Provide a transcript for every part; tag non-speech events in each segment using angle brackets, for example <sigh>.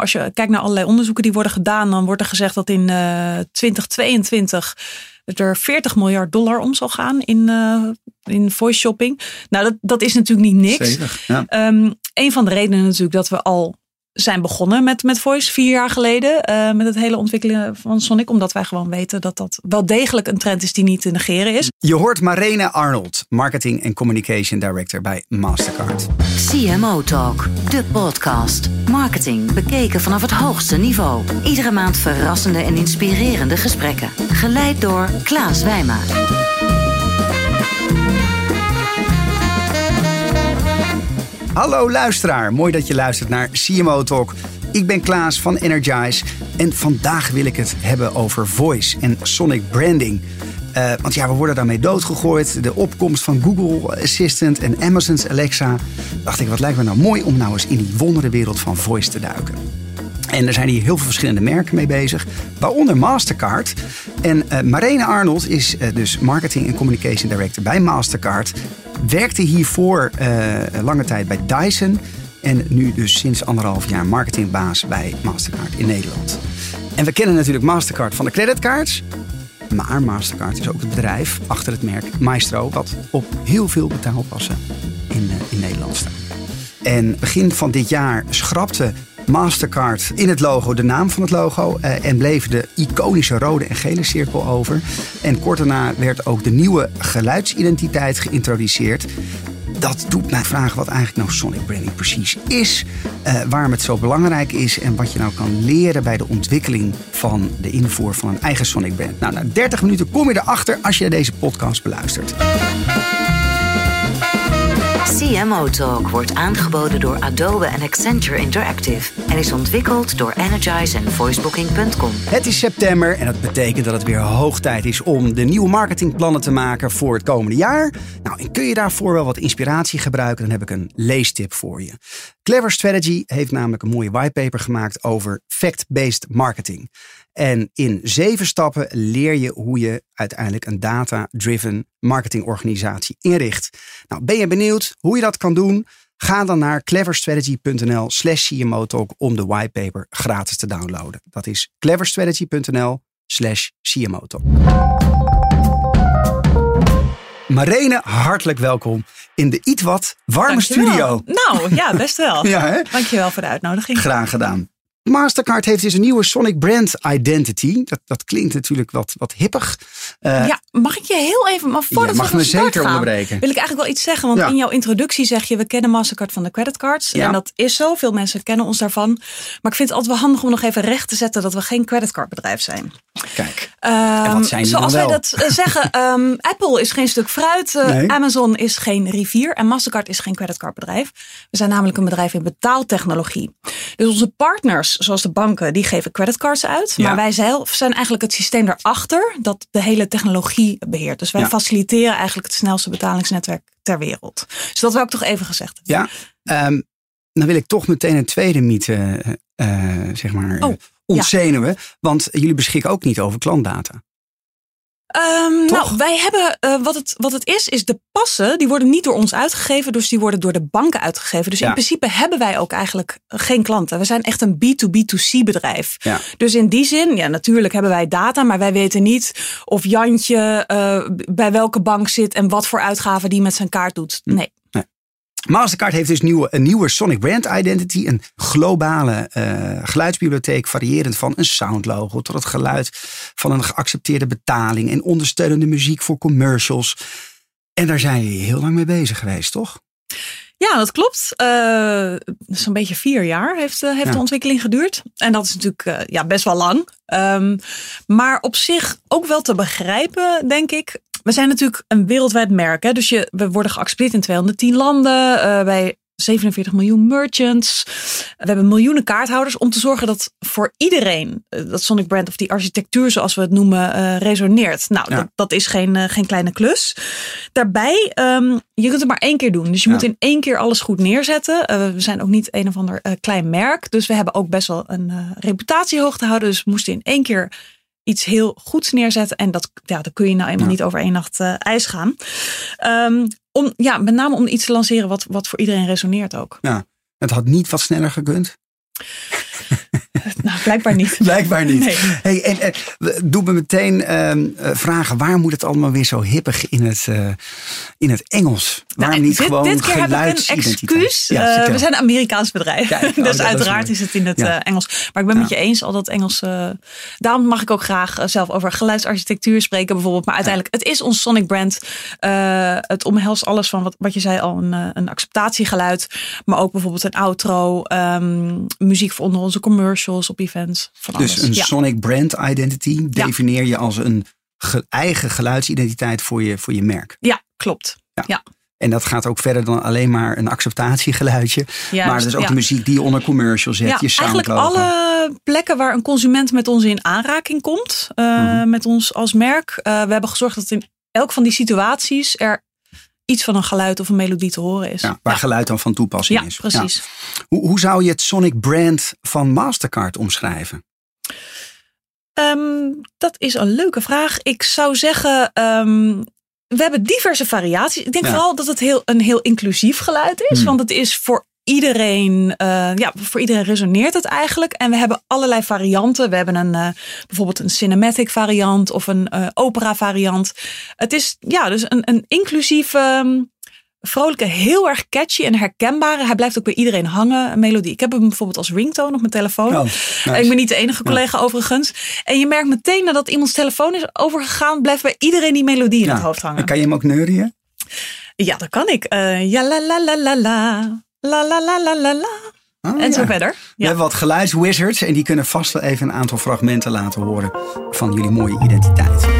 Als je kijkt naar allerlei onderzoeken die worden gedaan, dan wordt er gezegd dat in uh, 2022 er 40 miljard dollar om zal gaan in, uh, in voice shopping. Nou, dat, dat is natuurlijk niet niks. Zeker, ja. Um, een van de redenen natuurlijk dat we al zijn begonnen met, met Voice vier jaar geleden. Uh, met het hele ontwikkelen van Sonic. Omdat wij gewoon weten dat dat wel degelijk een trend is die niet te negeren is. Je hoort Marene Arnold, Marketing en Communication Director bij Mastercard. CMO Talk, de podcast. Marketing bekeken vanaf het hoogste niveau. Iedere maand verrassende en inspirerende gesprekken. Geleid door Klaas Wijma. Hallo luisteraar, mooi dat je luistert naar CMO Talk. Ik ben Klaas van Energize en vandaag wil ik het hebben over voice en sonic branding. Uh, want ja, we worden daarmee doodgegooid. De opkomst van Google Assistant en Amazon's Alexa. Dacht ik, wat lijkt me nou mooi om nou eens in die wonderenwereld van voice te duiken. En er zijn hier heel veel verschillende merken mee bezig, waaronder Mastercard. En uh, Marene Arnold is uh, dus Marketing en Communication Director bij Mastercard. Werkte hiervoor uh, lange tijd bij Dyson. En nu dus sinds anderhalf jaar marketingbaas bij Mastercard in Nederland. En we kennen natuurlijk Mastercard van de creditcards. Maar Mastercard is ook het bedrijf achter het merk Maestro, wat op heel veel betaalpassen in, in Nederland staat. En begin van dit jaar schrapte Mastercard in het logo de naam van het logo uh, en bleef de iconische rode en gele cirkel over. En kort daarna werd ook de nieuwe geluidsidentiteit geïntroduceerd. Dat doet mij vragen wat eigenlijk nou sonic branding precies is, uh, waarom het zo belangrijk is en wat je nou kan leren bij de ontwikkeling van de invoer van een eigen sonic brand. Nou, na 30 minuten kom je erachter als je deze podcast beluistert. CMO Talk wordt aangeboden door Adobe en Accenture Interactive en is ontwikkeld door Energize en voicebooking.com. Het is september en dat betekent dat het weer hoog tijd is om de nieuwe marketingplannen te maken voor het komende jaar. Nou, en kun je daarvoor wel wat inspiratie gebruiken, dan heb ik een leestip voor je. Clever Strategy heeft namelijk een mooie whitepaper gemaakt over fact-based marketing. En in zeven stappen leer je hoe je uiteindelijk een data-driven marketingorganisatie inricht. Nou, ben je benieuwd hoe je dat kan doen? Ga dan naar cleverstrategy.nl slash CMO Talk om de whitepaper gratis te downloaden. Dat is cleverstrategy.nl slash CMO Talk. Marene, hartelijk welkom in de iets wat warme Dankjewel. studio. Nou ja, best wel. <laughs> Ja, hè? Dankjewel voor de uitnodiging. Graag gedaan. Mastercard heeft dus een nieuwe Sonic Brand Identity. Dat, dat klinkt natuurlijk wat, wat hippig. Uh, ja, mag ik je heel even, maar voordat je mag we me zeker gaan, onderbreken. wil ik eigenlijk wel iets zeggen. Want Ja. in jouw introductie zeg je, we kennen Mastercard van de creditcards. Ja. En dat is zo, veel mensen kennen ons daarvan. Maar ik vind het altijd wel handig om nog even recht te zetten dat we geen creditcardbedrijf zijn. Kijk, Ehm, wat zijn die zoals wij dat eh, zeggen, <laughs> ehm, Apple is geen stuk fruit, eh, Nee. Amazon is geen rivier en Mastercard is geen creditcardbedrijf. We zijn namelijk een bedrijf in betaaltechnologie. Dus onze partners, zoals de banken, die geven creditcards uit. Ja. Maar wij zelf zijn eigenlijk het systeem daarachter dat de hele technologie beheert. Dus wij Ja. faciliteren eigenlijk het snelste betalingsnetwerk ter wereld. Dus dat wil ik toch even gezegd hebben. ja, ehm, dan wil ik toch meteen een tweede mythe, eh, zeg maar, Oh, eh, ontzenuwen. Want jullie beschikken ook niet over klantdata. Ehm, nou, wij hebben, eh, wat, het, wat het is, is de passen, die worden niet door ons uitgegeven, dus die worden door de banken uitgegeven. Dus Ja. in principe hebben wij ook eigenlijk geen klanten. We zijn echt een B2B2C bedrijf. Ja. Dus in die zin, ja, natuurlijk hebben wij data, maar wij weten niet of Jantje eh, bij welke bank zit en wat voor uitgaven die met zijn kaart doet. Hm. Nee. Mastercard heeft dus nieuwe, een nieuwe Sonic Brand Identity. Een globale eh, geluidsbibliotheek variërend van een soundlogo tot het geluid van een geaccepteerde betaling en ondersteunende muziek voor commercials. En daar zijn jullie heel lang mee bezig geweest, toch? Ja, dat klopt. Eh Zo'n beetje vier jaar heeft, eh, heeft Ja. de ontwikkeling geduurd. En dat is natuurlijk ja, best wel lang. Ehm, maar op zich ook wel te begrijpen, denk ik. We zijn natuurlijk een wereldwijd merk. Hè? Dus je, we worden geaccepteerd in 210 landen. eh, bij 47 miljoen merchants. We hebben miljoenen kaarthouders om te zorgen dat voor iedereen eh, dat Sonic Brand of die architectuur zoals we het noemen eh, resoneert. Nou, Ja. dat, dat is geen, geen kleine klus. Daarbij, ehm, je kunt het maar één keer doen. Dus je Ja. moet in één keer alles goed neerzetten. We zijn ook niet een of ander klein merk. Dus we hebben ook best wel een reputatie hoog te houden. Dus we moesten in één keer iets heel goeds neerzetten. En dat, ja, dat kun je nou eenmaal Ja. niet over één nacht eh, ijs gaan. Ehm, om, ja, met name om iets te lanceren wat, wat voor iedereen resoneert ook. Ja. Het had niet wat sneller gekund. Blijkbaar niet. <laughs> Blijkbaar niet. Nee. Hey, en, en, doe me meteen ehm, eh, vragen, waar moet het allemaal weer zo hippig in het, eh, in het Engels? Waarom Nou, niet dit, gewoon dit keer heb ik een excuus. Ja, Eh, we zijn een Amerikaans bedrijf. Kijk, oh, <laughs> dus uiteraard is het in het Ja. Engels. Maar ik ben met je eens al dat Engels. daarom mag ik ook graag zelf over geluidsarchitectuur spreken, bijvoorbeeld. Maar uiteindelijk, het is ons Sonic brand. Het omhelst alles van wat, wat je zei al: een, een acceptatiegeluid. Maar ook bijvoorbeeld een outro. ehm, muziek voor onder onze commercials op events. Van Dus alles. een ja. Sonic brand identity Ja. defineer je als een ge- eigen geluidsidentiteit voor je, voor je merk. ja, klopt. En dat gaat ook verder dan alleen maar een acceptatiegeluidje. Juist, maar dus ook ja. de muziek die je onder commercial zet, Ja, je eigenlijk alle plekken waar een consument met ons in aanraking komt, eh, Mhm. met ons als merk. Eh, we hebben gezorgd dat in elk van die situaties er iets van een geluid of een melodie te horen is. Ja, waar geluid dan van toepassing Ja, is. precies. Ja. Hoe, hoe zou je het Sonic brand van Mastercard omschrijven? Ehm, dat is een leuke vraag. Ik zou zeggen, ehm, we hebben diverse variaties. Ik denk Ja. vooral dat het heel, een heel inclusief geluid is. Hmm. Want het is voor iedereen, eh, ja, voor iedereen resoneert het eigenlijk. En we hebben allerlei varianten. We hebben een, eh, bijvoorbeeld een cinematic variant of een eh, opera variant. Het is ja, dus een, een inclusieve, ehm, vrolijke, heel erg catchy en herkenbare. Hij blijft ook bij iedereen hangen, een melodie. Ik heb hem bijvoorbeeld als ringtone op mijn telefoon. Oh, nice. Ik ben niet de enige collega overigens. En je merkt meteen nadat iemands telefoon is overgegaan, blijft bij iedereen die melodie in Ja. het hoofd En hangen. kan je hem ook neurien? Ja, dat kan ik. Ja, la la la la la. La la la la la la. Oh, En zo ja. verder. We hebben wat geluidswizards en die kunnen vast wel even een aantal fragmenten laten horen van jullie mooie identiteit.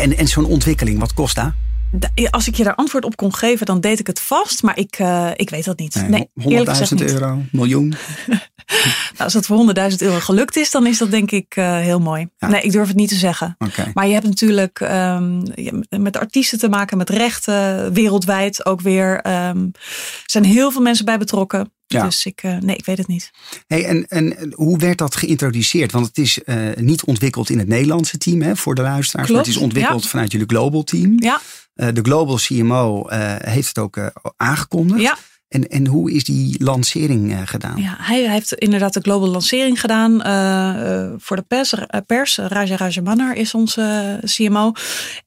En en zo'n ontwikkeling, wat kost dat? Als ik je daar antwoord op kon geven, dan deed ik het vast. Maar ik, eh, ik weet dat niet. Nee, Nee, eerlijk gezegd 100.000 niet. euro, miljoen. <laughs> Nou, als dat voor 100.000 euro gelukt is, dan is dat denk ik eh, heel mooi. Ja. Nee, ik durf het niet te zeggen. Maar je hebt natuurlijk ehm, met artiesten te maken, met rechten, wereldwijd ook weer. Ehm, er zijn heel veel mensen bij betrokken. Ja. Dus ik, eh, nee, ik weet het niet. Hey, en, en hoe werd dat geïntroduceerd? Want het is niet ontwikkeld in het Nederlandse team hè, voor de luisteraars. Klopt, maar het is ontwikkeld ja. vanuit jullie global team. Ja, de global CMO eh, heeft het ook eh, aangekondigd. ja, En, en hoe is die lancering eh, gedaan? ja, hij heeft inderdaad de global lancering gedaan eh, eh, voor de pers. eh, pers. Raja Rajamannar is onze CMO.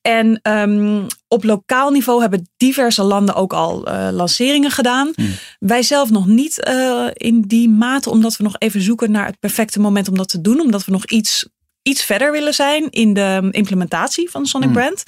En ehm, op lokaal niveau hebben diverse landen ook al eh, lanceringen gedaan. Hmm. Wij zelf nog niet eh, in die mate, omdat we nog even zoeken naar het perfecte moment om dat te doen. Omdat we nog iets, iets verder willen zijn in de implementatie van Sonic Hmm. Brand.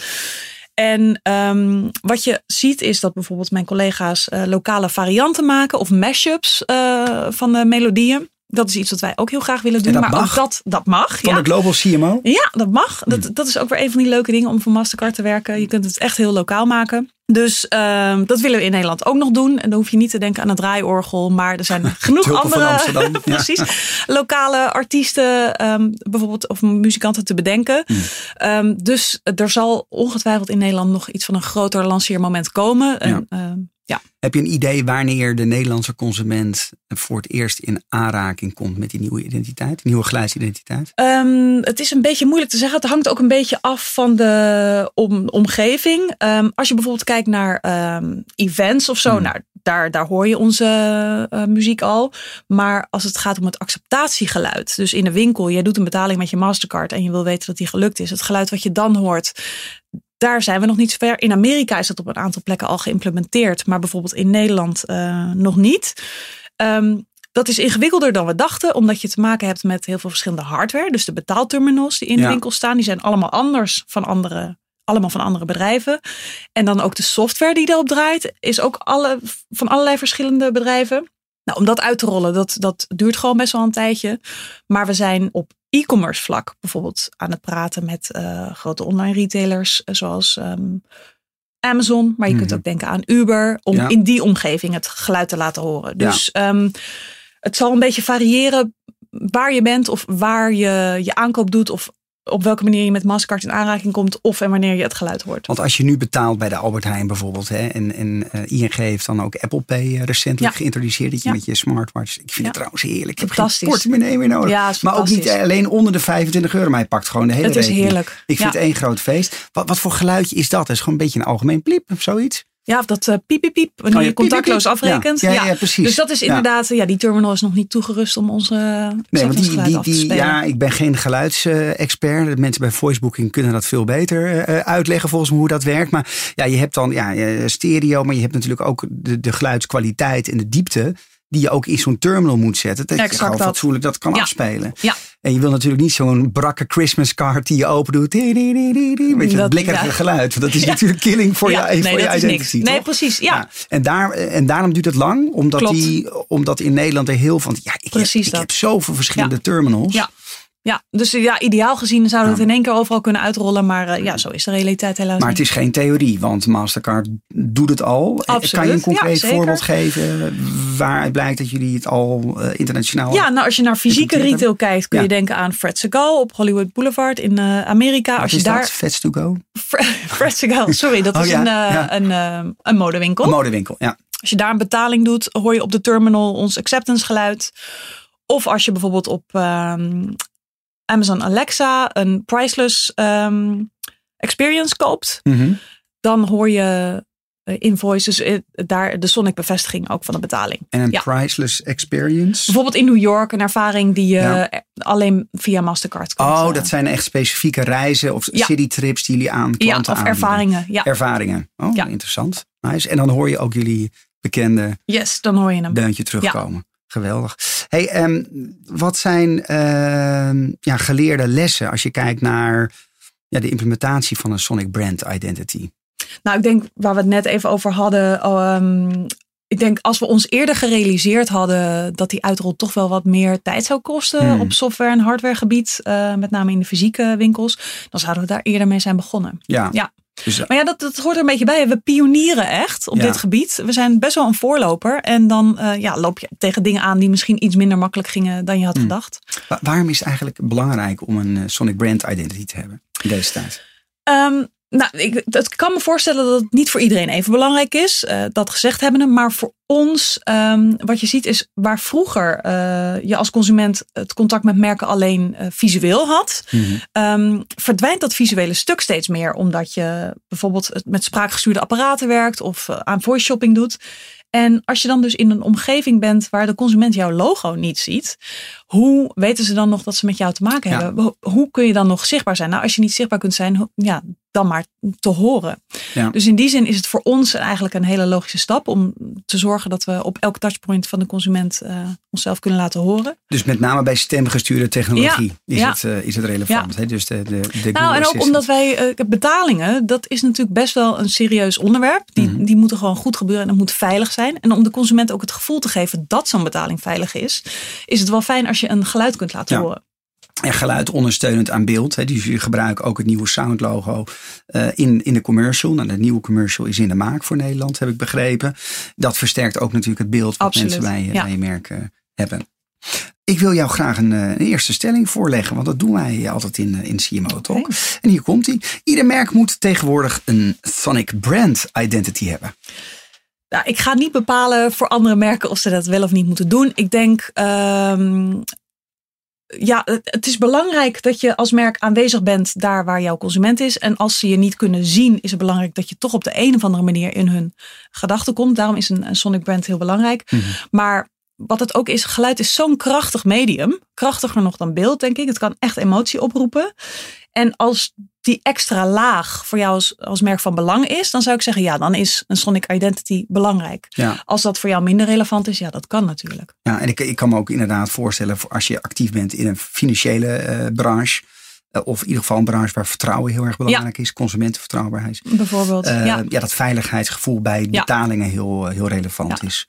En ehm, wat je ziet is dat bijvoorbeeld mijn collega's eh, lokale varianten maken of mashups eh, van de melodieën. Dat is iets wat wij ook heel graag willen doen. maar mag? ook dat, dat mag. Van ja. de global CMO? Ja, dat mag. Dat, dat is ook weer een van die leuke dingen om voor Mastercard te werken. Je kunt het echt heel lokaal maken. Dus ehm, dat willen we in Nederland ook nog doen. En dan hoef je niet te denken aan een draaiorgel. Maar er zijn <laughs> genoeg andere <laughs> ja. precies, lokale artiesten ehm, bijvoorbeeld of muzikanten te bedenken. Hmm. Ehm, dus er zal ongetwijfeld in Nederland nog iets van een groter lanceermoment komen. En, ehm, ja. Heb je een idee wanneer de Nederlandse consument voor het eerst in aanraking komt met die nieuwe identiteit, die nieuwe geluidsidentiteit? Ehm, het is een beetje moeilijk te zeggen. Het hangt ook een beetje af van de om, omgeving. Ehm, als je bijvoorbeeld kijkt naar ehm, events of zo, Hmm. nou, daar, daar hoor je onze eh, muziek al. Maar als het gaat om het acceptatiegeluid, dus in de winkel, jij doet een betaling met je Mastercard en je wil weten dat die gelukt is. Het geluid wat je dan hoort, daar zijn we nog niet zo ver. In Amerika is dat op een aantal plekken al geïmplementeerd, maar bijvoorbeeld in Nederland eh, nog niet. Ehm, dat is ingewikkelder dan we dachten, omdat je te maken hebt met heel veel verschillende hardware. Dus de betaalterminals die in de Ja. winkel staan, die zijn allemaal anders van andere, allemaal van andere bedrijven. En dan ook de software die daarop draait, is ook alle, van allerlei verschillende bedrijven. Nou, om dat uit te rollen, dat, dat duurt gewoon best wel een tijdje. Maar we zijn op e-commerce vlak bijvoorbeeld aan het praten met eh, grote online retailers, eh, zoals ehm, Amazon. Maar je kunt Mhm. ook denken aan Uber, om Ja. in die omgeving het geluid te laten horen. Ja. Dus ehm, het zal een beetje variëren waar je bent of waar je je aankoop doet of op welke manier je met Mastercard in aanraking komt of en wanneer je het geluid hoort. Want als je nu betaalt bij de Albert Heijn bijvoorbeeld, hè, en, en uh, ING heeft dan ook Apple Pay recentelijk Ja. geïntroduceerd, dat je Ja. met je smartwatch. Ik vind Ja. het trouwens heerlijk. Ik heb geen portemonnee meer nodig. Maar ook niet alleen onder de 25 euro, maar je pakt gewoon de hele Het is rekening. heerlijk. Ik vind het één groot feest. Wat, wat voor geluidje is dat? Dat is gewoon een beetje een algemeen pliep of zoiets. Ja, of dat eh, piep, piep, piep, wanneer Oh, je contactloos piep, piep. afrekent. Ja, ja, ja, precies. Dus dat is inderdaad, ja, die terminal is nog niet toegerust om onze Nee, want die, die, ja, ik ben geen geluidsexpert. De mensen bij voicebooking kunnen dat veel beter eh, uitleggen volgens me hoe dat werkt. Maar ja, je hebt dan ja, eh, stereo, maar je hebt natuurlijk ook de, de geluidskwaliteit en de diepte. Die je ook in zo'n terminal moet zetten. Dat je Exact gewoon dat. fatsoenlijk dat kan Ja. afspelen. Ja. En je wil natuurlijk niet zo'n brakke Christmas card die je open doet. Je, dat, blikkerige ja. geluid. Want dat is Ja. natuurlijk killing voor Ja, je, nee, voor je identity. Nee, precies. Ja. En, daar, en daarom duurt het lang. Omdat, Klopt. die, omdat in Nederland er heel van. Ja, ik, heb, Precies ik heb zoveel verschillende terminals. Ja. Ja, dus eh, ja, ideaal gezien zouden we het in één keer overal kunnen uitrollen. Maar eh, ja, zo is de realiteit helaas Maar het is geen theorie, want Mastercard doet het al. Absoluut, Kan je een concreet ja, voorbeeld geven waaruit blijkt dat jullie het al eh, internationaal Ja, nou als je naar fysieke retail kijkt, kun je denken aan Fred Segal op Hollywood Boulevard in eh, Amerika. Wat Als je is daar dat? To go? Fred Segal, sorry, dat Oh, is ja, een, eh, eh, een modewinkel. Een modewinkel, ja. Als je daar een betaling doet, hoor je op de terminal ons acceptance geluid. Of als je bijvoorbeeld op ehm, Amazon Alexa een priceless ehm, experience koopt, Mhm. dan hoor je eh, invoices, eh, daar de Sonic bevestiging ook van de betaling. En een Ja. priceless experience. Bijvoorbeeld in New York een ervaring die je Ja. eh, alleen via Mastercard kunt. Oh, dat zijn echt specifieke reizen of Ja. citytrips die jullie aan ja, klanten of aanbieden. ervaringen. Ja. Ervaringen. Oh, Ja. interessant. Nice. En dan hoor je ook jullie bekende Yes, dan hoor je hem. deuntje terugkomen. Geweldig. Hey, ehm, wat zijn ehm, ja, geleerde lessen als je kijkt naar ja, de implementatie van een Sonic Brand Identity? Nou, ik denk waar we het net even over hadden. ehm, ik denk als we ons eerder gerealiseerd hadden dat die uitrol toch wel wat meer tijd zou kosten Hmm. op software- en hardwaregebied, eh met name in de fysieke winkels, dan zouden we daar eerder mee zijn begonnen. Ja. Ja. Dus, Maar ja, dat, dat hoort er een beetje bij. We pionieren echt op Ja. dit gebied. We zijn best wel een voorloper. En dan eh, ja, loop je tegen dingen aan die misschien iets minder makkelijk gingen dan je had Hmm. gedacht. wa- waarom is het eigenlijk belangrijk om een eh, Sonic Brand Identity te hebben in deze tijd? Ehm, nou, ik, het kan me voorstellen dat het niet voor iedereen even belangrijk is. eh, dat gezegd hebbende. Maar voor ons, ehm, wat je ziet is waar vroeger eh, je als consument het contact met merken alleen eh, visueel had. Mhm. ehm, verdwijnt dat visuele stuk steeds meer. Omdat je bijvoorbeeld met spraakgestuurde apparaten werkt of aan voice shopping doet. En als je dan dus in een omgeving bent waar de consument jouw logo niet ziet, hoe weten ze dan nog dat ze met jou te maken hebben? Ho- Hoe kun je dan nog zichtbaar zijn? Nou, als je niet zichtbaar kunt zijn, ja, dan maar te horen. Ja. Dus in die zin is het voor ons eigenlijk een hele logische stap om te zorgen dat we op elke touchpoint van de consument eh, onszelf kunnen laten horen. Dus met name bij stemgestuurde technologie is, ja. Het, eh, is het relevant. Hè? Dus de, de, de Nou, en ook Assistant. omdat wij eh, betalingen, dat is natuurlijk best wel een serieus onderwerp. Die, Mhm. die moeten gewoon goed gebeuren en dat moet veilig zijn. En om de consument ook het gevoel te geven dat zo'n betaling veilig is, is het wel fijn als je een geluid kunt laten horen. En geluid ondersteunend aan beeld. Hè. Dus jullie gebruiken ook het nieuwe soundlogo eh, in, in de commercial. Nou, de nieuwe commercial is in de maak voor Nederland, heb ik begrepen. Dat versterkt ook natuurlijk het beeld wat Absoluut, mensen bij, je- ja. bij je merk eh, hebben. Ik wil jou graag een, eh, een eerste stelling voorleggen, want dat doen wij altijd in, eh, in CMO Talk. En hier komt die. Ieder merk moet tegenwoordig een Sonic Brand Identity hebben. Nou, ik ga niet bepalen voor andere merken of ze dat wel of niet moeten doen. Ik denk, ehm, ja, het, is belangrijk dat je als merk aanwezig bent daar waar jouw consument is. En als ze je niet kunnen zien, is het belangrijk dat je toch op de een of andere manier in hun gedachten komt. Daarom is een, een Sonic brand heel belangrijk. Mhm. Maar wat het ook is, geluid is zo'n krachtig medium. Krachtiger nog dan beeld, denk ik. Het kan echt emotie oproepen. En als die extra laag voor jou als, als merk van belang is, dan zou ik zeggen, ja, dan is een Sonic Identity belangrijk. Ja. Als dat voor jou minder relevant is, ja, dat kan natuurlijk. Ja, en ik, ik kan me ook inderdaad voorstellen, voor als je actief bent in een financiële eh, branche, eh, of in ieder geval een branche waar vertrouwen heel erg belangrijk is, consumentenvertrouwbaarheid. Bijvoorbeeld. Eh, ja. ja. dat veiligheidsgevoel bij betalingen heel, heel relevant is.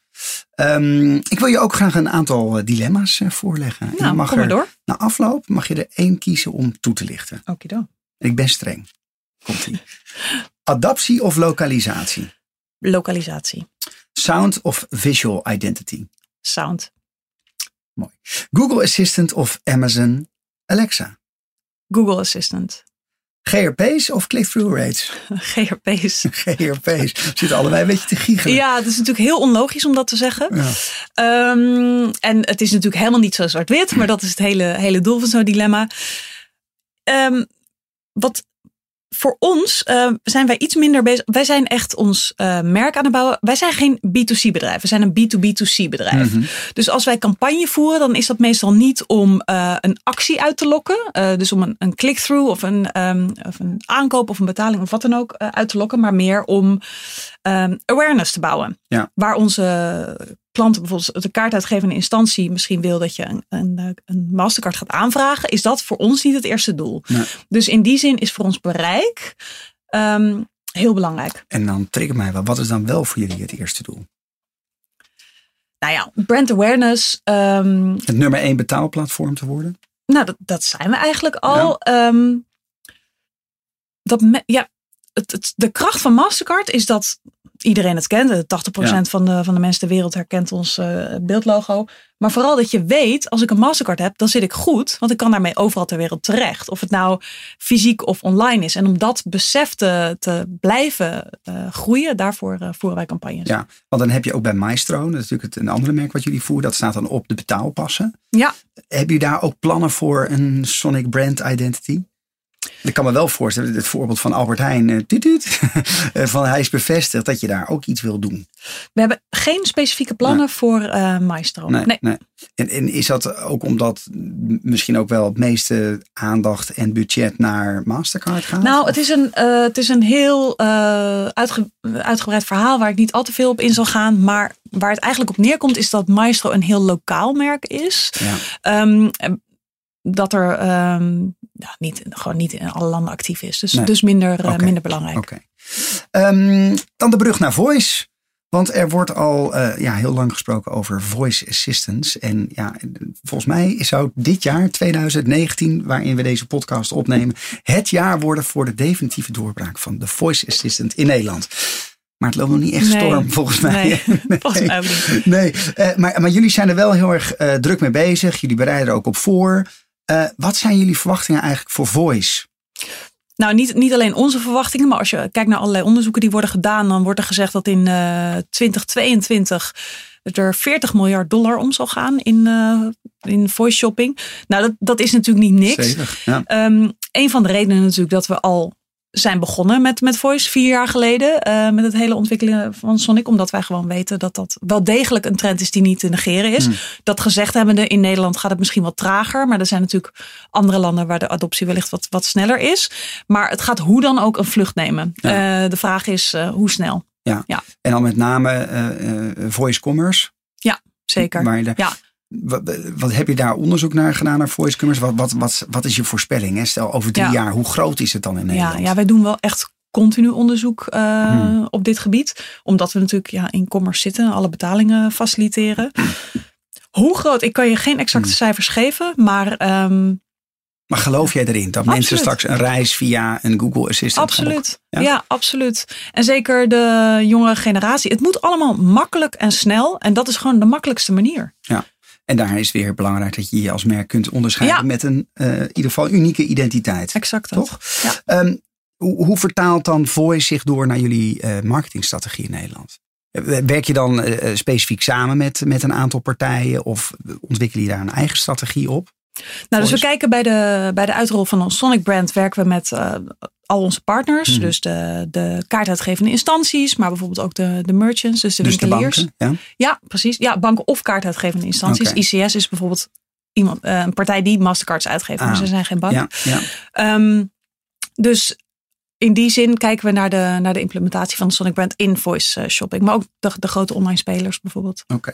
Ehm, ik wil je ook graag een aantal eh, dilemma's eh, voorleggen. Je Nou, mag kom maar er, door. Na afloop mag je er één kiezen om toe te lichten. Okido. En ik ben streng. Komt ie. <laughs> Adaptie of lokalisatie? Lokalisatie. Sound of visual identity? Sound. Mooi. Google Assistant of Amazon Alexa? Google Assistant. GRP's of click-through rates? <laughs> GRP's. GRP's. <laughs> Zitten allebei een beetje te giechelen. Ja, het is natuurlijk heel onlogisch om dat te zeggen. Ja. Ehm, en het is natuurlijk helemaal niet zo zwart-wit, maar dat is het hele, hele doel van zo'n dilemma. Ehm, wat voor ons eh, zijn wij iets minder bezig. Wij zijn echt ons eh, merk aan het bouwen. Wij zijn geen B2C bedrijf. We zijn een B2B2C bedrijf. Mhm. Dus als wij campagne voeren, dan is dat meestal niet om eh, een actie uit te lokken. Dus om een, een click-through of een, ehm, of een aankoop of een betaling of wat dan ook uit te lokken. Maar meer om ehm, awareness te bouwen. Ja. Waar onze klanten bijvoorbeeld de kaartuitgevende instantie misschien wil dat je een, een, een Mastercard gaat aanvragen, is dat voor ons niet het eerste doel. Nee. Dus in die zin is voor ons bereik ehm, heel belangrijk. En dan trigger mij wel. Wat is dan wel voor jullie het eerste doel? Nou ja, brand awareness. ehm, Het nummer één betaalplatform te worden? Nou, dat, dat zijn we eigenlijk al. Ehm, dat me- ja, het, het, de kracht van Mastercard is dat iedereen het kent. 80% Ja. van, de, van de mensen ter wereld herkent ons eh, beeldlogo. Maar vooral dat je weet, als ik een Mastercard heb, dan zit ik goed. Want ik kan daarmee overal ter wereld terecht. Of het nou fysiek of online is. En om dat besef te, te blijven eh, groeien, daarvoor eh, voeren wij campagnes. Ja, want dan heb je ook bij Maestro, dat is natuurlijk het, een andere merk wat jullie voeren. Dat staat dan op de betaalpassen. Ja. Heb je daar ook plannen voor een Sonic brand identity? Ik kan me wel voorstellen, het voorbeeld van Albert Heijn, eh, tuut, tuut, <laughs> eh, van hij is bevestigd dat je daar ook iets wil doen. We hebben geen specifieke plannen voor eh Maestro. Nee, nee. En, en is dat ook omdat misschien ook wel het meeste aandacht en budget naar Mastercard gaat? Nou, het is een, het is een heel uitge- uitgebreid verhaal waar ik niet al te veel op in zal gaan. Maar waar het eigenlijk op neerkomt is dat Maestro een heel lokaal merk is. Ja. Ehm, dat er ehm, ja, niet, gewoon niet in alle landen actief is. Dus, Nee. dus minder, eh, minder belangrijk. Oké. Ehm, dan de brug naar voice. Want er wordt al eh, ja, heel lang gesproken over voice assistants. En ja, volgens mij zou dit jaar, 2019, waarin we deze podcast opnemen, het jaar worden voor de definitieve doorbraak van de voice assistant in Nederland. Maar het loopt nog niet echt Nee. storm, volgens mij. Nee, <laughs> <laughs> volgens mij niet. Nee, eh, maar, maar jullie zijn er wel heel erg druk mee bezig. Jullie bereiden er ook op voor. Eh, wat zijn jullie verwachtingen eigenlijk voor voice? Nou, niet, niet alleen onze verwachtingen, maar als je kijkt naar allerlei onderzoeken die worden gedaan, dan wordt er gezegd dat in eh 2022 er 40 miljard dollar om zal gaan in, eh, in voice shopping. Nou, dat, dat is natuurlijk niet niks. Zeker, ja. Ehm, een van de redenen natuurlijk dat we al zijn begonnen met, met Voice vier jaar geleden. eh, met het hele ontwikkelen van Sonic. Omdat wij gewoon weten dat dat wel degelijk een trend is die niet te negeren is. Hmm. Dat gezegd hebbende, in Nederland gaat het misschien wat trager. Maar er zijn natuurlijk andere landen waar de adoptie wellicht wat, wat sneller is. Maar het gaat hoe dan ook een vlucht nemen. Ja. Eh, de vraag is eh, hoe snel. En dan met name voice commerce. Zeker. Je daar- Ja. Wat, wat heb je daar onderzoek naar gedaan naar voice commerce? Wat, wat, wat, wat is je voorspelling? Hè? Stel over drie Ja. jaar, hoe groot is het dan in Ja, Nederland? ja, wij doen wel echt continu onderzoek eh, Hmm. op dit gebied. Omdat we natuurlijk ja, in commerce zitten, alle betalingen faciliteren. Hoe groot? Ik kan je geen exacte Hmm. cijfers geven, maar ehm, Maar geloof jij erin dat mensen straks een reis via een Google Assistant absoluut. Ja? Ja? absoluut. En zeker de jongere generatie. Het moet allemaal makkelijk en snel. En dat is gewoon de makkelijkste manier. En daar is weer belangrijk dat je je als merk kunt onderscheiden Ja. met een eh, in ieder geval unieke identiteit. Exact dat. Toch? Ja. Ehm, hoe, hoe vertaalt dan voice zich door naar jullie eh, marketingstrategie in Nederland? Eh, Werk je dan specifiek samen met, met een aantal partijen of ontwikkel je daar een eigen strategie op? Nou, dus we kijken bij de, bij de uitrol van ons Sonic brand werken we met eh, al onze partners. Mhm. Dus de, de kaartuitgevende instanties, maar bijvoorbeeld ook de, de merchants, dus de dus de winkeliers. banken? Ja? Ja, precies. Ja, banken of kaartuitgevende instanties. ICS is bijvoorbeeld iemand, eh, een partij die Mastercards uitgeeft, maar Ah, ze zijn geen bank. Ja, ja. Ehm, dus in die zin kijken we naar de, naar de implementatie van de Sonic Brand in voice eh, shopping. Maar ook de, de grote online spelers bijvoorbeeld. Oké.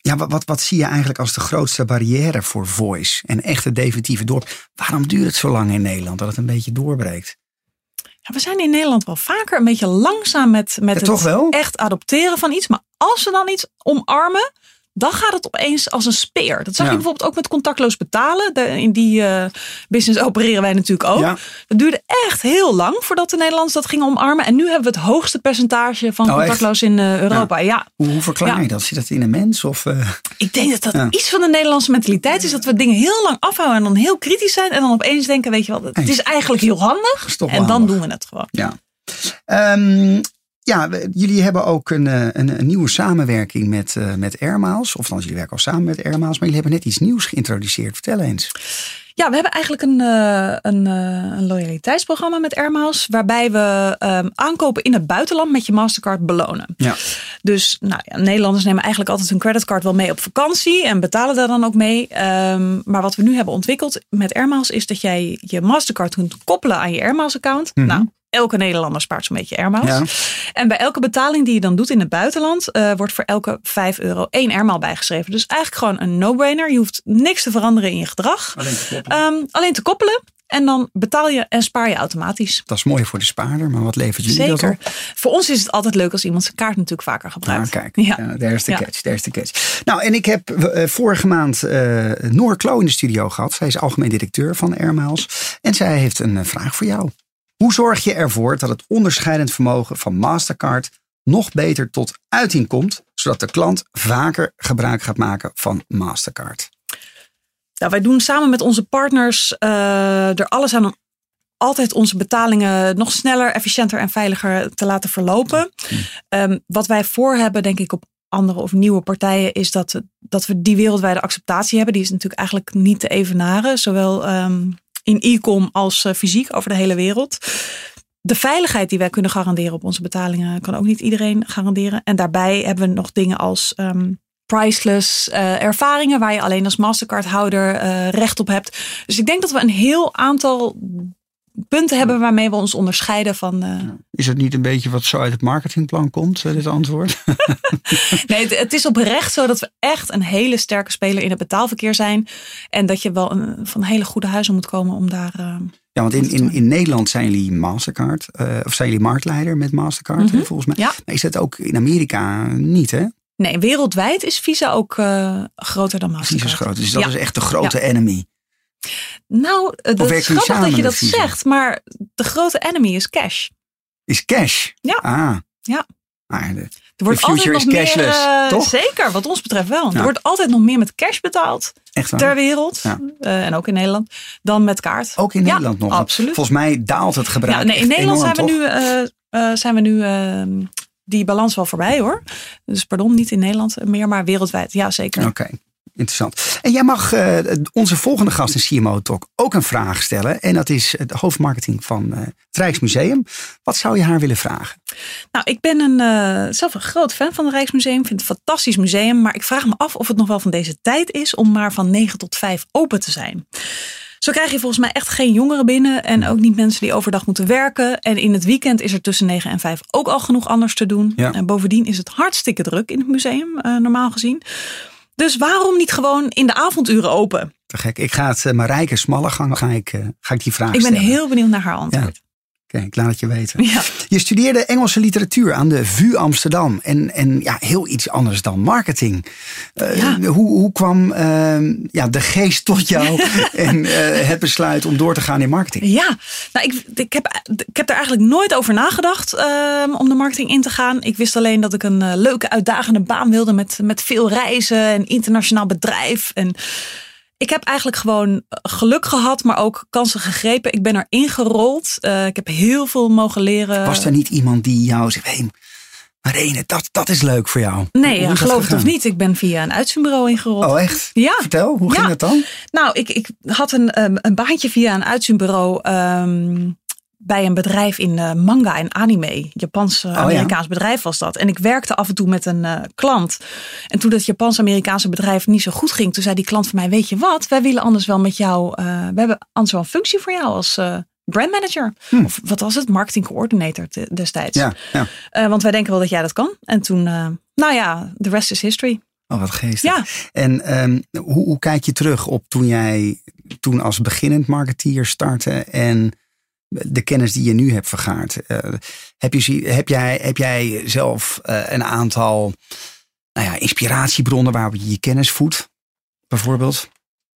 Ja, wat, wat, wat zie je eigenlijk als de grootste barrière voor voice en echte definitieve door? Waarom duurt het zo lang in Nederland dat het een beetje doorbreekt? Ja, we zijn in Nederland wel vaker een beetje langzaam met, met Ja, het echt adopteren van iets. Maar als we dan iets omarmen, dan gaat het opeens als een speer. Dat zag Ja. je bijvoorbeeld ook met contactloos betalen. De- in die eh, business opereren wij natuurlijk ook. Ja. Dat duurde echt heel lang voordat de Nederlanders dat gingen omarmen. En nu hebben we het hoogste percentage van Oh, echt? contactloos in eh, Europa. Ja. Hoe, hoe verklaar je dat? Zit dat in een mens? Of, eh, ik denk dat dat iets van de Nederlandse mentaliteit is. Dat we dingen heel lang afhouden en dan heel kritisch zijn. En dan opeens denken, weet je wel, het is eigenlijk heel handig. En dan handig. doen we het gewoon. ja. Ehm, ja, jullie hebben ook een, eh, een, een nieuwe samenwerking met, eh met Airmiles. Of dan jullie werken al samen met Airmiles. Maar jullie hebben net iets nieuws geïntroduceerd. Vertel eens. Ja, we hebben eigenlijk een, eh, een, eh, een loyaliteitsprogramma met Airmiles. Waarbij we ehm, aankopen in het buitenland met je Mastercard belonen. Ja. Dus nou ja, Nederlanders nemen eigenlijk altijd hun creditcard wel mee op vakantie. En betalen daar dan ook mee. Ehm, maar wat we nu hebben ontwikkeld met Airmiles is dat jij je Mastercard kunt koppelen aan je Airmiles account. Nou, elke Nederlander spaart zo'n beetje Airmiles. Ja. En bij elke betaling die je dan doet in het buitenland, eh, wordt voor elke 5 euro één Airmaal bijgeschreven. Dus eigenlijk gewoon een no-brainer. Je hoeft niks te veranderen in je gedrag. Alleen Ehm, alleen te koppelen. En dan betaal je en spaar je automatisch. Dat is mooi voor de spaarder. Maar wat levert jullie dat Zeker. op? Voor ons is het altijd leuk als iemand zijn kaart natuurlijk vaker gebruikt. Ah, kijk, Ja. daar is de catch, daar is de catch. Nou, en ik heb eh, vorige maand eh Noor Klo in de studio gehad. Zij is algemeen directeur van Airmiles. En zij heeft een eh, vraag voor jou. Hoe zorg je ervoor dat het onderscheidend vermogen van Mastercard nog beter tot uiting komt, zodat de klant vaker gebruik gaat maken van Mastercard? Nou, wij doen samen met onze partners eh, er alles aan om altijd onze betalingen nog sneller, efficiënter en veiliger te laten verlopen. Ehm, wat wij voor hebben, denk ik, op andere of nieuwe partijen, is dat, dat we die wereldwijde acceptatie hebben. Die is natuurlijk eigenlijk niet te evenaren, zowel ehm, in e-com als eh, fysiek over de hele wereld. De veiligheid die wij kunnen garanderen op onze betalingen kan ook niet iedereen garanderen. En daarbij hebben we nog dingen als ehm, priceless eh, ervaringen waar je alleen als Mastercard-houder eh, recht op hebt. Dus ik denk dat we een heel aantal punten hebben waarmee we ons onderscheiden van. eh, Is het niet een beetje wat zo uit het marketingplan komt, dit antwoord? <laughs> Nee, het, het is oprecht zo dat we echt een hele sterke speler in het betaalverkeer zijn. En dat je wel een, van hele goede huizen moet komen om daar. Ja, want in, in, in Nederland zijn jullie Mastercard, of zijn jullie marktleider met Mastercard, hè, volgens mij. Mhm. Ja. Maar is dat ook in Amerika niet, hè? Nee, wereldwijd is Visa ook eh, groter dan Mastercard. Precies is groot. Dus dat Ja. is echt de grote enemy. Nou, eh, dat is grappig dat je dat Visa? zegt, maar de grote enemy is cash. Is cash. Ja. Ah. Ja. Ah, de- Er wordt altijd is nog cashless, meer, eh, toch? Zeker, wat ons betreft wel. Ja. Er wordt altijd nog meer met cash betaald ter wereld, Ja. en ook in Nederland, dan met kaart. Ook in Ja, Nederland nog. absoluut. Volgens mij daalt het gebruik. Ja, nee, in Nederland enorm, zijn we nu, zijn we nu die balans wel voorbij hoor. Dus pardon, niet in Nederland meer, maar wereldwijd. Ja, zeker. Oké, interessant. En jij mag eh, onze volgende gast in CMO Talk ook een vraag stellen. En dat is de hoofdmarketing van eh, het Rijksmuseum. Wat zou je haar willen vragen? Nou, ik ben een, eh, zelf een groot fan van het Rijksmuseum. Vind het een fantastisch museum. Maar ik vraag me af of het nog wel van deze tijd is om maar van 9 tot 5 open te zijn. Zo krijg je volgens mij echt geen jongeren binnen. En ook niet mensen die overdag moeten werken. En in het weekend is er tussen 9 en 5 ook al genoeg anders te doen. Ja. En bovendien is het hartstikke druk in het museum, eh, normaal gezien. Dus waarom niet gewoon in de avonduren open? Te gek. Ik ga het uh, Marijke Smallegang, ga ik, eh, ga ik die vraag Ik ben stellen. heel benieuwd naar haar antwoord. Ik laat het je weten. Ja. Je studeerde Engelse literatuur aan de VU Amsterdam. En, en ja, heel iets anders dan marketing. Eh, Ja. hoe, hoe kwam eh, ja, de geest tot jou <laughs> en eh, het besluit om door te gaan in marketing? Ja, nou, ik, ik, heb, ik heb er eigenlijk nooit over nagedacht ehm, om de marketing in te gaan. Ik wist alleen dat ik een eh, leuke, uitdagende baan wilde met, met veel reizen en internationaal bedrijf. En ik heb eigenlijk gewoon geluk gehad, maar ook kansen gegrepen. Ik ben er ingerold. Eh, ik heb heel veel mogen leren. Was er niet iemand die jou zegt, hé, hey, Marene, dat, dat is leuk voor jou? Nee, ja, dat geloof het of niet. Ik ben via een uitzendbureau ingerold. Oh, echt? Ja. Vertel, hoe ging het dan? Nou, ik, ik had een, ehm, een baantje via een uitzendbureau ehm, bij een bedrijf in eh, manga en anime. Japans-Amerikaans bedrijf was dat. En ik werkte af en toe met een eh, klant. En toen dat Japans-Amerikaanse bedrijf niet zo goed ging, toen zei die klant van mij: Weet je wat, wij willen anders wel met jou. eh, we hebben anders wel een functie voor jou als. eh brandmanager. Of wat was het? Marketing coordinator destijds. Ja, ja. Eh, want wij denken wel dat jij dat kan. En toen, eh, nou ja, the rest is history. Oh, wat geestig. Ja. En ehm, hoe, hoe kijk je terug op toen jij toen als beginnend marketeer startte en de kennis die je nu hebt vergaard? Eh, heb, je, heb, jij, heb jij zelf eh, een aantal nou ja, inspiratiebronnen waarop je je kennis voedt, bijvoorbeeld?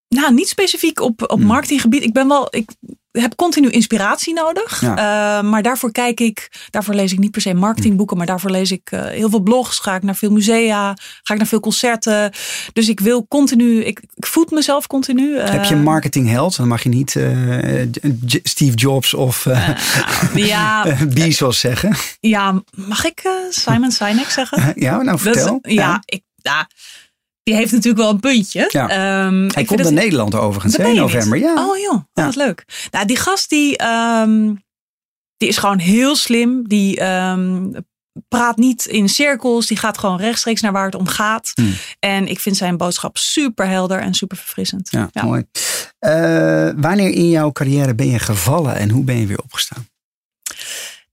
Nou, niet specifiek op, op Hmm. marketinggebied. Ik ben wel, ik heb continu inspiratie nodig. Ja. Eh, maar daarvoor kijk ik, daarvoor lees ik niet per se marketingboeken, maar daarvoor lees ik eh, heel veel blogs. Ga ik naar veel musea, ga ik naar veel concerten. Dus ik wil continu, ik, ik voed mezelf continu. Heb je Eh, een marketingheld? Dan mag je niet eh, Steve Jobs of eh ja, <laughs> Bezos zeggen. ja, mag ik eh, Simon Sinek zeggen? <laughs> ja, nou Dat vertel. ja, Ik, ja, die heeft natuurlijk wel een puntje. Ja. Ehm, Hij komt naar Nederland overigens, Dat in november. Ja. Oh joh, oh, Ja. wat leuk. Nou, die gast die, ehm, die is gewoon heel slim. Die ehm, praat niet in cirkels. Die gaat gewoon rechtstreeks naar waar het om gaat. Hmm. En ik vind zijn boodschap super helder en super verfrissend. Ja, mooi. Eh, wanneer in jouw carrière ben je gevallen en hoe ben je weer opgestaan?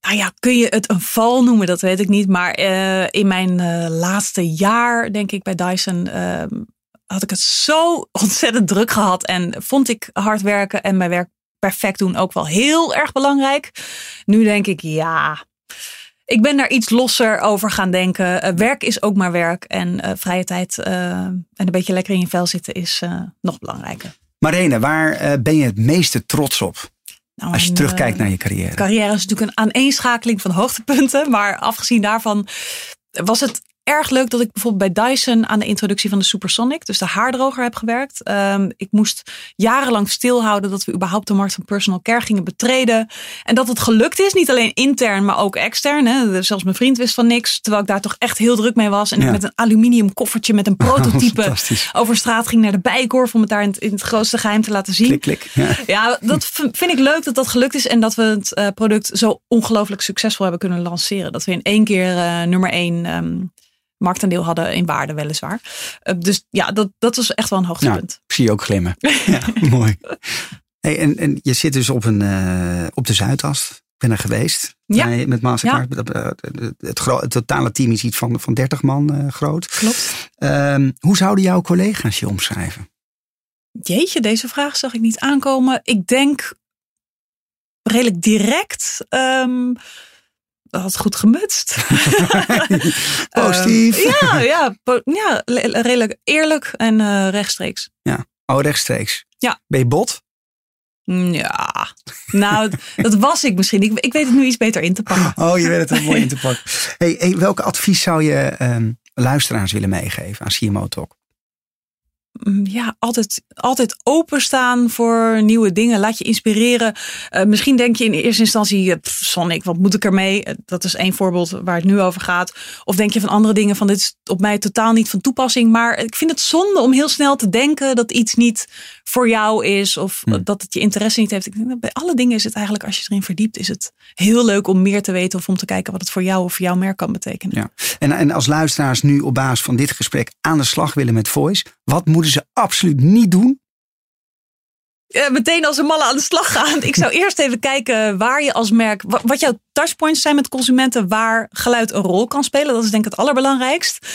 Nou ja, kun je het een val noemen? Dat weet ik niet. Maar eh, in mijn eh, laatste jaar, denk ik, bij Dyson... ehm, had ik het zo <laughs> ontzettend druk gehad. En vond ik hard werken en mijn werk perfect doen ook wel heel erg belangrijk. Nu denk ik, ja... Ik ben daar iets losser over gaan denken. Eh, werk is ook maar werk. En vrije tijd en een beetje lekker in je vel zitten is nog belangrijker. Marene, waar ben je het meeste trots op Nou, als je terugkijkt eh, naar je carrière? carrière is natuurlijk een aaneenschakeling van hoogtepunten. Maar afgezien daarvan was het erg leuk dat ik bijvoorbeeld bij Dyson aan de introductie van de Supersonic, dus de haardroger, heb gewerkt. Ehm, ik moest jarenlang stilhouden dat we überhaupt de markt van personal care gingen betreden. En dat het gelukt is, niet alleen intern, maar ook extern. Hè. Zelfs mijn vriend wist van niks, terwijl ik daar toch echt heel druk mee was. En Ja. ik met een aluminium koffertje met een prototype Fantastisch. over straat ging naar de bijkorf om het daar in het, in het grootste geheim te laten zien. Klik, klik. Ja. Ja, dat vind ik leuk dat dat gelukt is en dat we het eh, product zo ongelooflijk succesvol hebben kunnen lanceren. Dat we in één keer eh, nummer één ehm, marktaandeel hadden in waarde weliswaar. Eh, dus ja, dat, dat was echt wel een hoogtepunt. Ik zie je ook glimmen. <laughs> ja, mooi. Hey, en, en je zit dus op, een, eh, op de Zuidas. Ik ben er geweest. Ja. Bij- Met Mastercard. Het, het, het, het totale team is iets van, van 30 man eh, groot. Klopt. Ehm, hoe zouden jouw collega's je omschrijven? Jeetje, deze vraag zag ik niet aankomen. Ik denk redelijk direct. ehm dat had goed gemutst. <laughs> Positief. Ehm, ja, ja, ja, le- redelijk eerlijk en eh, rechtstreeks. Oh, rechtstreeks. Ja. Ben je bot? Mm, Ja, nou, dat was ik misschien. Ik, ik weet het nu iets beter in te pakken. Oh, je weet het er mooi in te <laughs> pakken. Hey, hey, welke advies zou je ehm, luisteraars willen meegeven aan CMO Talk? Ja, altijd, altijd openstaan voor nieuwe dingen. Laat je inspireren. Eh, misschien denk je in eerste instantie, eh, pff, Sonic, wat moet ik ermee? Eh, dat is één voorbeeld waar het nu over gaat. Of denk je van andere dingen van dit is op mij totaal niet van toepassing. Maar ik vind het zonde om heel snel te denken dat iets niet voor jou is. Of Hmm. dat het je interesse niet heeft. Ik denk, bij alle dingen is het eigenlijk, als je erin verdiept, is het heel leuk om meer te weten. Of om te kijken wat het voor jou of voor jouw merk kan betekenen. Ja. En, en als luisteraars nu op basis van dit gesprek aan de slag willen met Voice, wat moeten ze absoluut niet doen? meteen als een malle aan de slag gaan. Ik zou eerst even kijken waar je als merk, wa- wat jouw touchpoints zijn met consumenten, waar geluid een rol kan spelen. Dat is denk ik het allerbelangrijkst.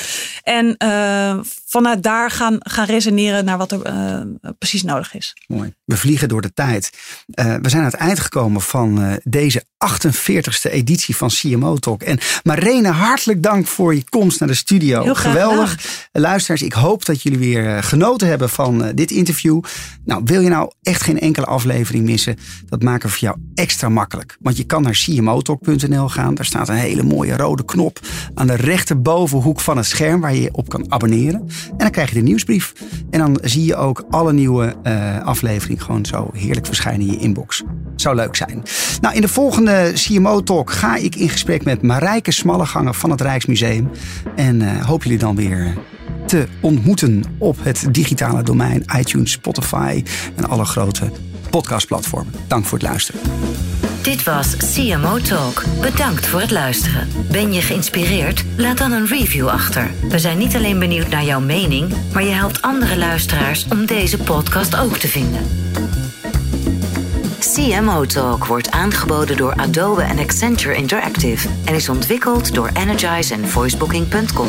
En eh, vanuit daar gaan, gaan resoneren naar wat er eh, precies nodig is. Mooi. We vliegen door de tijd. Eh, we zijn aan het eind gekomen van deze 48e editie van CMO Talk. En Marene, hartelijk dank voor je komst naar de studio. Heel Geweldig. Luisteraars, ik hoop dat jullie weer genoten hebben van dit interview. Nou, wil je nou echt geen enkele aflevering missen? Dat maken we voor jou extra makkelijk. Want je kan naar gaan. Daar staat een hele mooie rode knop aan de rechterbovenhoek van het scherm waar je op kan abonneren. En dan krijg je de nieuwsbrief. En dan zie je ook alle nieuwe eh afleveringen gewoon zo heerlijk verschijnen in je inbox. Zou leuk zijn. Nou, in de volgende CMO Talk ga ik in gesprek met Marijke Smalleganger van het Rijksmuseum. En eh, hoop jullie dan weer te ontmoeten op het digitale domein iTunes, Spotify en alle grote podcastplatformen. Dank voor het luisteren. Dit was CMO Talk. Bedankt voor het luisteren. Ben je geïnspireerd? Laat dan een review achter. We zijn niet alleen benieuwd naar jouw mening, maar je helpt andere luisteraars om deze podcast ook te vinden. CMO Talk wordt aangeboden door Adobe en Accenture Interactive en is ontwikkeld door Energize en voicebooking.com.